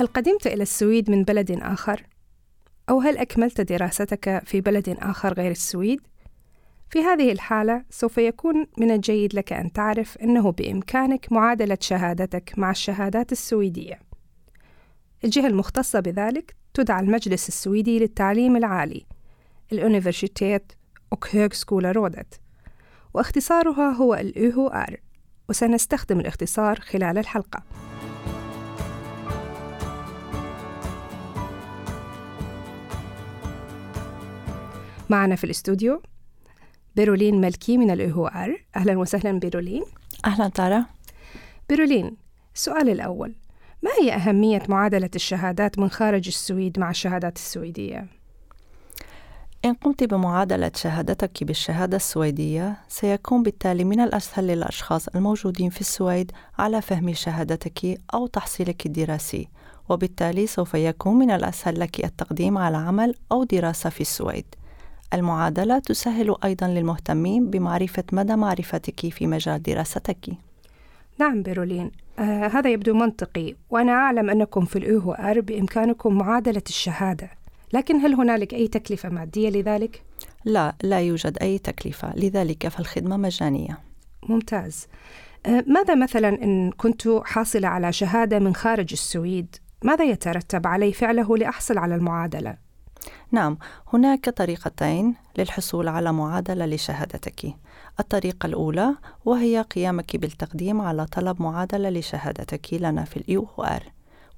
هل قدمت إلى السويد من بلد آخر؟ أو هل أكملت دراستك في بلد آخر غير السويد؟ في هذه الحالة سوف يكون من الجيد لك أن تعرف أنه بإمكانك معادلة شهادتك مع الشهادات السويدية. الجهة المختصة بذلك تدعى المجلس السويدي للتعليم العالي ال Universitets- och högskolerådet واختصارها هو ال UHR وسنستخدم الاختصار خلال الحلقة معنا في الاستوديو بيرولين ملكي من الأوهو آر. أهلا وسهلا بيرولين. أهلا تارا. بيرولين السؤال الأول. ما هي أهمية معادلة الشهادات من خارج السويد مع الشهادات السويدية؟ إن قمت بمعادلة شهادتك بالشهادة السويدية سيكون بالتالي من الأسهل للأشخاص الموجودين في السويد على فهم شهادتك أو تحصيلك الدراسي وبالتالي سوف يكون من الأسهل لك التقديم على عمل أو دراسة في السويد. المعادلة تسهل أيضا للمهتمين بمعرفة مدى معرفتك في مجال دراستك. نعم بيرولين. آه هذا يبدو منطقي وأنا أعلم أنكم في الأوهو آر بإمكانكم معادلة الشهادة. لكن هل هنالك أي تكلفة مادية لذلك؟ لا لا يوجد أي تكلفة. لذلك فالخدمة مجانية. ممتاز. آه ماذا مثلا إن كنت حاصلة على شهادة من خارج السويد؟ ماذا يترتب علي فعله لأحصل على المعادلة؟ نعم هناك طريقتين للحصول على معادلة لشهادتك. الطريقة الأولى وهي قيامك بالتقديم على طلب معادلة لشهادتك لنا في ال UHR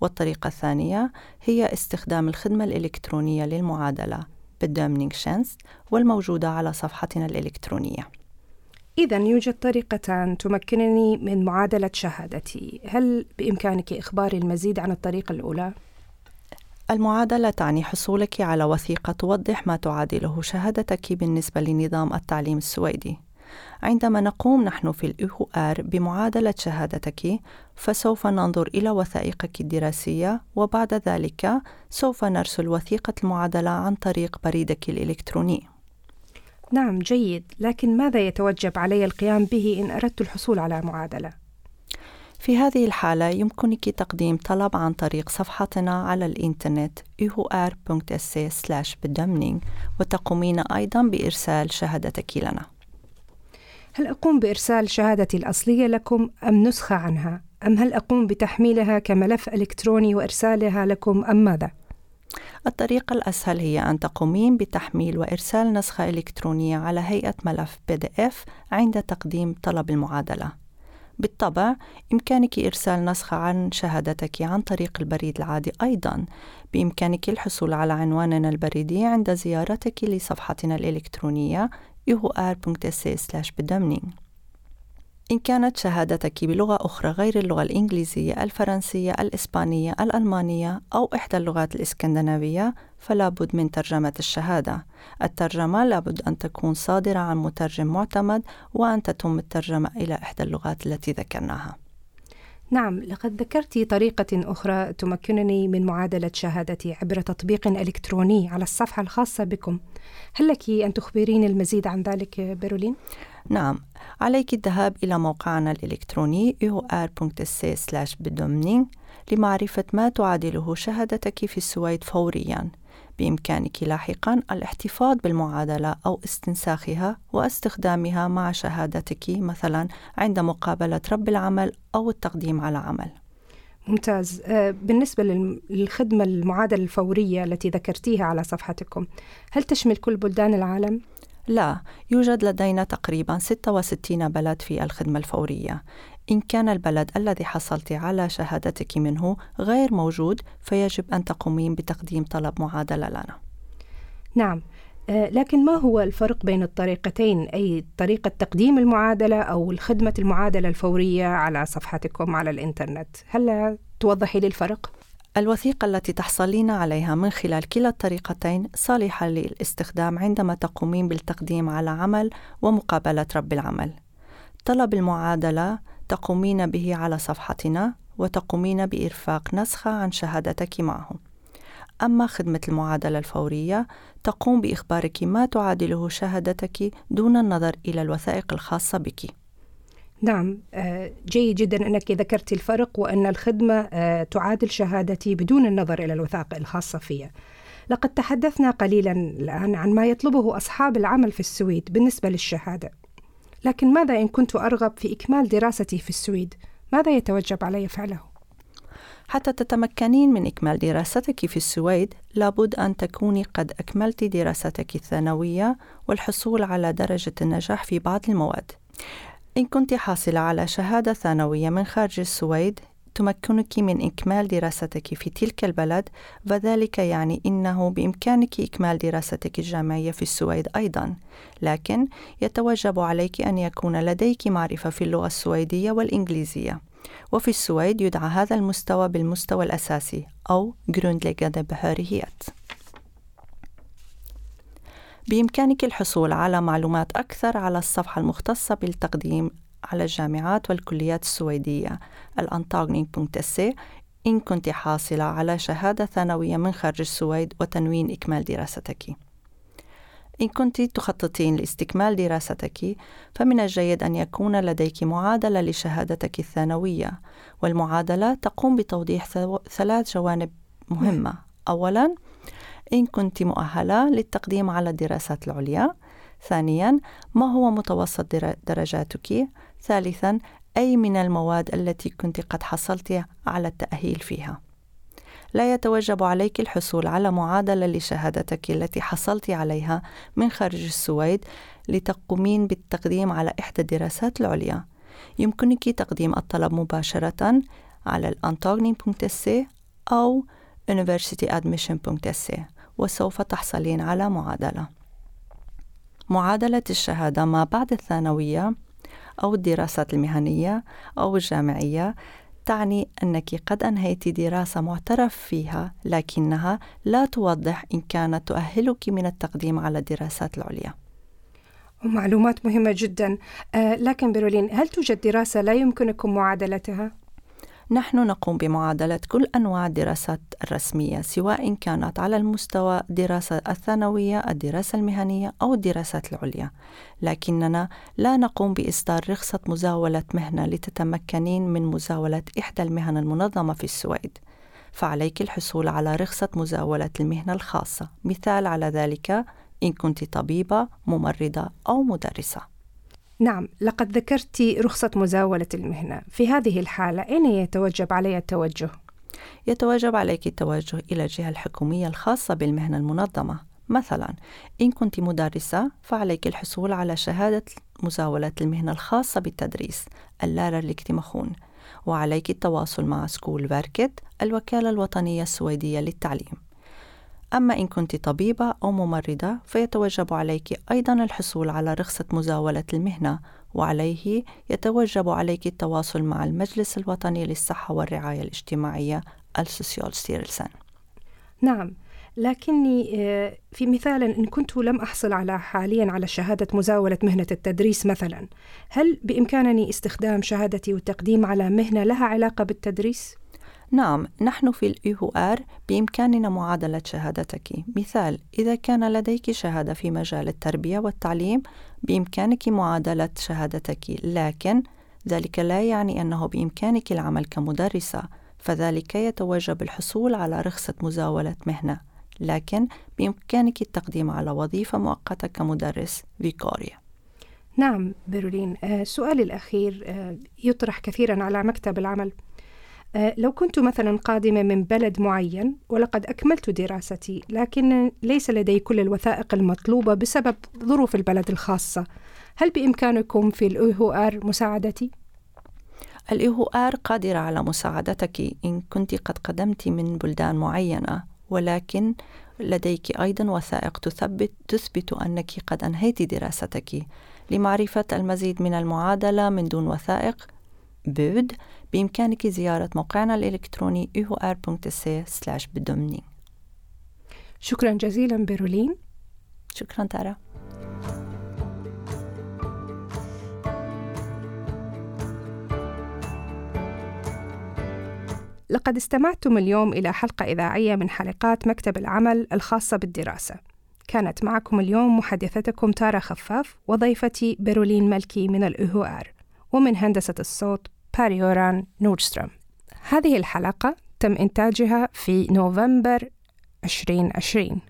والطريقة الثانية هي استخدام الخدمة الإلكترونية للمعادلة Bedömningstjänst والموجودة على صفحتنا الإلكترونية. إذا يوجد طريقتان تمكنني من معادلة شهادتي. هل بإمكانك إخباري المزيد عن الطريقة الأولى؟ المعادلة تعني حصولك على وثيقة توضح ما تعادله شهادتك بالنسبة لنظام التعليم السويدي. عندما نقوم نحن في الإيهو آر بمعادلة شهادتك فسوف ننظر إلى وثائقك الدراسية وبعد ذلك سوف نرسل وثيقة المعادلة عن طريق بريدك الإلكتروني. نعم جيد. لكن ماذا يتوجب علي القيام به إن أردت الحصول على معادلة؟ في هذه الحالة يمكنك تقديم طلب عن طريق صفحتنا على الإنترنت بدمنينج وتقومين أيضا بإرسال شهادتك لنا هل أقوم بإرسال شهادتي الأصلية لكم أم نسخة عنها؟ أم هل أقوم بتحميلها كملف إلكتروني وإرسالها لكم أم ماذا؟ الطريقة الأسهل هي أن تقومين بتحميل وإرسال نسخة إلكترونية على هيئة ملف PDF عند تقديم طلب المعادلة. بالطبع إمكانك إرسال نسخة عن شهادتك عن طريق البريد العادي أيضا. بإمكانك الحصول على عنواننا البريدي عند زيارتك لصفحتنا الإلكترونية بدمنينج إن كانت شهادتك بلغة أخرى غير اللغة الإنجليزية، الفرنسية، الإسبانية، الألمانية أو إحدى اللغات الإسكندنافية فلا بد من ترجمة الشهادة. الترجمة لابد أن تكون صادرة عن مترجم معتمد وأن تتم الترجمة إلى إحدى اللغات التي ذكرناها. نعم لقد ذكرت طريقة أخرى تمكنني من معادلة شهادتي عبر تطبيق إلكتروني على الصفحة الخاصة بكم هل لك أن تخبريني المزيد عن ذلك بيرولين؟ نعم. عليك الذهاب إلى موقعنا الإلكتروني ur.se بدومنينج لمعرفة ما تعادله شهادتك في السويد فورياً. بإمكانك لاحقا الاحتفاظ بالمعادلة أو استنساخها واستخدامها مع شهادتك مثلا عند مقابلة رب العمل أو التقديم على عمل. ممتاز. آه، بالنسبة للخدمة المعادلة الفورية التي ذكرتيها على صفحتكم هل تشمل كل بلدان العالم؟ لا يوجد لدينا تقريبا 66 بلد في الخدمة الفورية. إن كان البلد الذي حصلت على شهادتك منه غير موجود فيجب أن تقومين بتقديم طلب معادلة لنا. نعم. آه، لكن ما هو الفرق بين الطريقتين؟ أي طريقة تقديم المعادلة أو الخدمة المعادلة الفورية على صفحتكم على الإنترنت؟ هل توضحي لي الفرق؟ الوثيقة التي تحصلين عليها من خلال كلا الطريقتين صالحة للاستخدام عندما تقومين بالتقديم على عمل ومقابلة رب العمل. طلب المعادلة تقومين به على صفحتنا وتقومين بإرفاق نسخة عن شهادتك معه. أما خدمة المعادلة الفورية تقوم بإخبارك ما تعادله شهادتك دون النظر إلى الوثائق الخاصة بك. نعم آه، جيد جدا أنك ذكرت الفرق وأن الخدمة آه، تعادل شهادتي بدون النظر إلى الوثائق الخاصة فيها لقد تحدثنا قليلا الآن عن ما يطلبه أصحاب العمل في السويد بالنسبة للشهادة لكن ماذا إن كنت أرغب في إكمال دراستي في السويد؟ ماذا يتوجب علي فعله؟ حتى تتمكنين من إكمال دراستك في السويد لابد أن تكوني قد أكملت دراستك الثانوية والحصول على درجة النجاح في بعض المواد إن كنت حاصلة على شهادة ثانوية من خارج السويد تمكنك من إكمال دراستك في تلك البلد وذلك يعني إنه بإمكانك إكمال دراستك الجامعية في السويد أيضا. لكن يتوجب عليك أن يكون لديك معرفة في اللغة السويدية والإنجليزية. وفي السويد يدعى هذا المستوى بالمستوى الأساسي أو Grundläggande Behörighet بإمكانك الحصول على معلومات أكثر على الصفحة المختصة بالتقديم على الجامعات والكليات السويدية الأنتاغنينج.se إن كنت حاصلة على شهادة ثانوية من خارج السويد وتنوين إكمال دراستك. إن كنت تخططين لاستكمال دراستك فمن الجيد أن يكون لديك معادلة لشهادتك الثانوية. والمعادلة تقوم بتوضيح ثلاث جوانب مهمة. أولاً إن كنت مؤهلة للتقديم على الدراسات العليا. ثانيا ما هو متوسط درجاتك؟ ثالثا أي من المواد التي كنت قد حصلت على التأهيل فيها؟ لا يتوجب عليك الحصول على معادلة لشهادتك التي حصلت عليها من خارج السويد لتقومين بالتقديم على إحدى الدراسات العليا. يمكنك تقديم الطلب مباشرة على الانتاغني.se أو universityadmission.se وسوف تحصلين على معادلة. معادلة الشهادة ما بعد الثانوية أو الدراسات المهنية أو الجامعية تعني أنك قد أنهيت دراسة معترف فيها لكنها لا توضح إن كانت تؤهلك من التقديم على الدراسات العليا. معلومات مهمة جدا. آه لكن برولين هل توجد دراسة لا يمكنكم معادلتها؟ نحن نقوم بمعادلة كل أنواع الدراسات الرسمية سواء كانت على المستوى الدراسة الثانوية، الدراسة المهنية أو الدراسات العليا، لكننا لا نقوم بإصدار رخصة مزاولة مهنة لتتمكنين من مزاولة إحدى المهن المنظمة في السويد. فعليك الحصول على رخصة مزاولة المهنة الخاصة، مثال على ذلك إن كنت طبيبة، ممرضة أو مدرسة. نعم لقد ذكرت رخصة مزاولة المهنة. في هذه الحالة أين يتوجب علي التوجه؟ يتوجب عليك التوجه إلى الجهة الحكومية الخاصة بالمهنة المنظمة. مثلا إن كنت مدرسة فعليك الحصول على شهادة مزاولة المهنة الخاصة بالتدريس ال lärarlegitimation وعليك التواصل مع Skolverket الوكالة الوطنية السويدية للتعليم. أما إن كنت طبيبة أو ممرضة فيتوجب عليك أيضا الحصول على رخصة مزاولة المهنة وعليه يتوجب عليك التواصل مع المجلس الوطني للصحة والرعاية الاجتماعية ال Socialstyrelsen نعم لكني آه، في مثال إن كنت لم أحصل على حاليا على شهادة مزاولة مهنة التدريس مثلا هل بإمكانني استخدام شهادتي والتقديم على مهنة لها علاقة بالتدريس؟ نعم نحن في الإيهو آر بإمكاننا معادلة شهادتك. مثال إذا كان لديك شهادة في مجال التربية والتعليم بإمكانك معادلة شهادتك. لكن ذلك لا يعني أنه بإمكانك العمل كمدرسة فذلك يتوجب الحصول على رخصة مزاولة مهنة. لكن بإمكانك التقديم على وظيفة مؤقتة كمدرس. فيكوريا. نعم برولين آه، سؤالي الأخير آه، يطرح كثيرا على مكتب العمل. لو كنت مثلا قادمة من بلد معين ولقد أكملت دراستي لكن ليس لدي كل الوثائق المطلوبة بسبب ظروف البلد الخاصة هل بإمكانكم في ال UHR مساعدتي؟ ال UHR قادرة على مساعدتك إن كنت قد قدمت من بلدان معينة ولكن لديك أيضا وثائق تثبت تثبت أنك قد أنهيت دراستك لمعرفة المزيد من المعادلة من دون وثائق بود بإمكانك زيارة موقعنا الإلكتروني uhr.se بدمني شكرا جزيلا بيرولين. شكرا تارا لقد استمعتم اليوم إلى حلقة إذاعية من حلقات مكتب العمل الخاصة بالدراسة. كانت معكم اليوم محدثتكم تارا خفاف وضيفتي بيرولين ملكي من ال UHR ومن هندسة الصوت باريوران نورستروم. هذه الحلقة تم إنتاجها في نوفمبر 2020